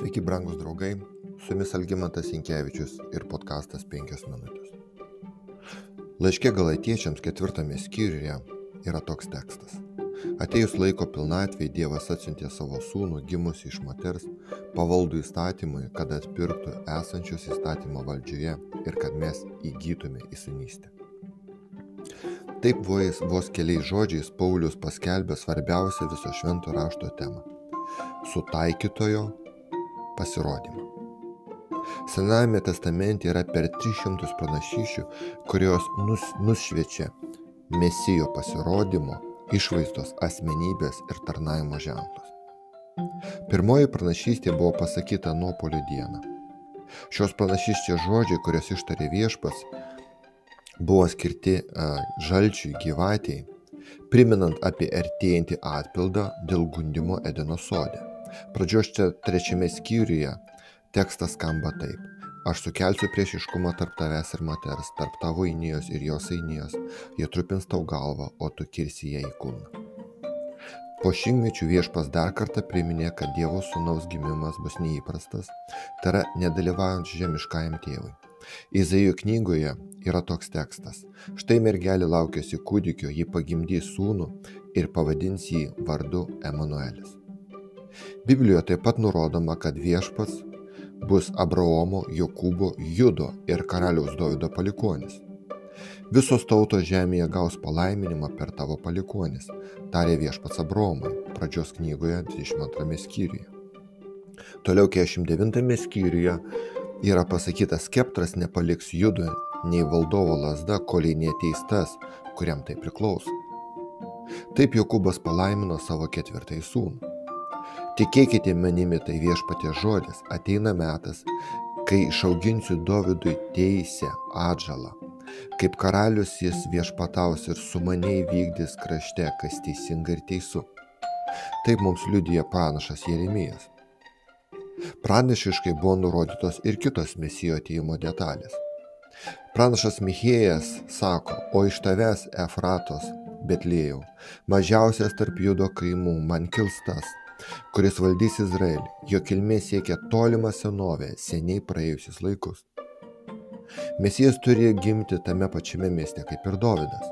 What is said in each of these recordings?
Sveiki, brangus draugai, su jumis Algymantas Inkevičius ir podkastas 5 minutės. Laiškė galaitiečiams ketvirtame skyriuje yra toks tekstas. Atėjus laiko pilnatvėj Dievas atsiuntė savo sūnų gimusi iš moters, pavaldų įstatymui, kad atpirktų esančius įstatymo valdžioje ir kad mes įgytume įsinystę. Taip vos, vos keliais žodžiais Paulius paskelbė svarbiausią viso švento rašto temą - sutaikytojo pasirodymą. Senajame testamente yra per 300 pranašyšių, kurios nus, nušviečia mesijo pasirodymo, išvaizdos asmenybės ir tarnaimo ženklus. Pirmoji pranašystė buvo pasakyta nuopolio dieną. Šios pranašystės žodžiai, kurios ištarė viešpas, buvo skirti žalčiui gyvatėjai, priminant apie artėjantį atpildą dėl gundimo Edeno sode. Pradžios čia trečiame skyriuje tekstas skamba taip. Aš sukelsiu priešiškumą tarp tavęs ir moters, tarp tavo įnijos ir jos įnijos, jie trupins tau galvą, o tu kirsi ją į kūną. Po šimtmečių viešpas dar kartą priminė, kad Dievo sūnaus gimimas bus neįprastas, tai yra nedalyvaujant žemiškajam tėvui. Izaijo knygoje yra toks tekstas. Štai mergelė laukėsi kūdikio, ji pagimdys sūnų ir pavadins jį vardu Emanuelis. Biblijoje taip pat nurodoma, kad viešpats bus Abraomo, Jokūbo, Judo ir karaliaus Dovido palikonis. Visos tautos žemėje gaus palaiminimą per tavo palikonis, tarė viešpats Abraomui, pradžios knygoje 22 skyriuje. Toliau 49 skyriuje yra pasakyta skeptras nepaliks judui nei valdovo lasda, koliai neteis tas, kuriam tai priklauso. Taip Jokūbas palaimino savo ketvirtąjį sūnų. Tikėkite manimi tai viešpatie žodis, ateina metas, kai išauginsiu Dovydui teisę atžalą. Kaip karalius jis viešpataus ir su maniai vykdys krašte, kas teisinga ir teisu. Taip mums liudija pranašas Jeremijas. Pranašiškai buvo nurodytos ir kitos mesijo atėjimo detalės. Pranašas Michėjas sako, o iš tavęs Efratos, Betlėjau, mažiausias tarp judo kaimų, man kils tas, kuris valdys Izraelį, jo kilmė siekia tolimą senovę, seniai praėjusius laikus. Mesijas turi gimti tame pačiame mieste kaip ir Dovydas.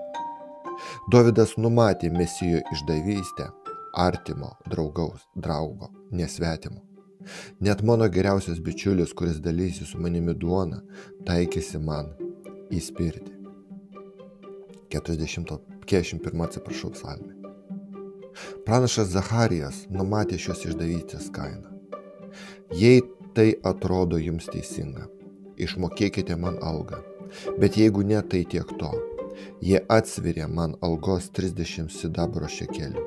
Dovydas numatė mesijo išdavystę, artimo, draugaus, draugo, nesvetimo. Net mano geriausias bičiulis, kuris dalysi su manimi duona, taikėsi man įspirti. 40, 41 atsiprašau psalmė. Pranašas Zacharijas numatė šios išdavystės kainą. Jei tai atrodo jums teisinga, išmokėkite man algą, bet jeigu ne, tai tiek to. Jie atsvirė man algos 30 sidabro šekelių,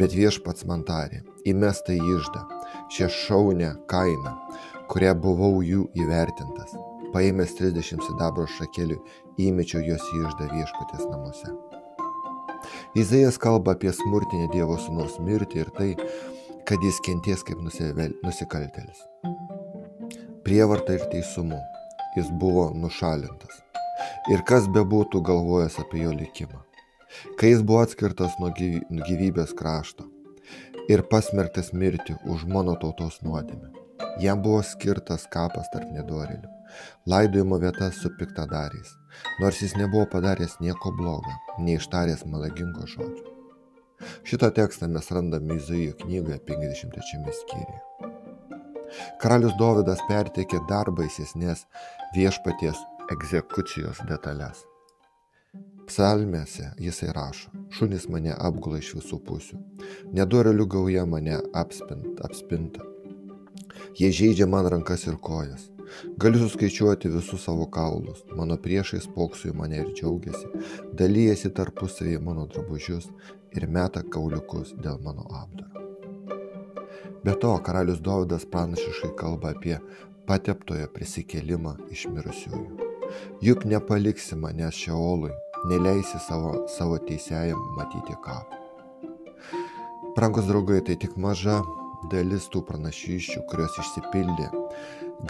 bet viešpats man tarė, įmesta į išdą, šią šaunę kainą, kurią buvau jų įvertintas. Paėmęs 30 sidabro šakelių, įmečiau juos į išdą viešpatės namuose. Izaijas kalba apie smurtinę Dievo sūnaus mirtį ir tai, kad jis kenties kaip nusikaltelis. Prievarta ir teisumu jis buvo nušalintas. Ir kas bebūtų galvojęs apie jo likimą. Kai jis buvo atskirtas nuo gyvybės krašto, ir pasmerktas mirti už mano tautos nuodėmę. Jam buvo skirtas kapas tarp nedorelių, laidojimo vieta su piktadariais, nors jis nebuvo padaręs nieko blogo, neištaręs malagingo žodžio. Šitą tekstą mes randame Izaijo knygoje 53 skyriuje. Karalius Dovydas perteikė dar baisesnės viešpaties egzekucijos detalės. Psalmėse jisai rašo, šunys mane apgula iš visų pusių, nedorelių gauja mane apspint, apspinta. Jie žaidžia man rankas ir kojas. Galiu suskaičiuoti visus savo kaulus, mano priešai spoksu į mane ir džiaugiasi, dalyjasi tarpusavį mano drabužius ir meta kauliukus dėl mano apdaro. Be to, karalius Dovydas pranašiškai kalba apie pateptojo prisikėlimą iš mirusiųjų. Juk nepaliksi manęs šiaolui, neleisi savo, savo teisėjam matyti kapą. Brangus draugai, tai tik maža dalis tų pranašyščių, kurios išsipildė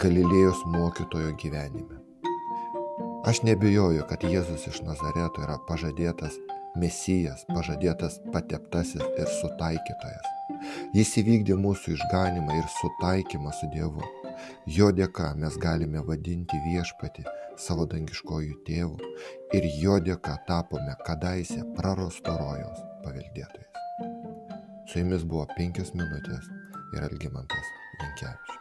Galilėjos mokytojo gyvenime. Aš nebijoju, kad Jėzus iš Nazareto yra pažadėtas Mesijas, pažadėtas pateptasis ir sutaikytojas. Jis įvykdė mūsų išganimą ir sutaikymą su Dievu. Jo dėka mes galime vadinti viešpati savo dangiškojų tėvų ir jo dėka tapome kadaise prarosto rojaus paveldėtojais. Su jumis buvo penkios minutės ir Algymantas Linkevičius.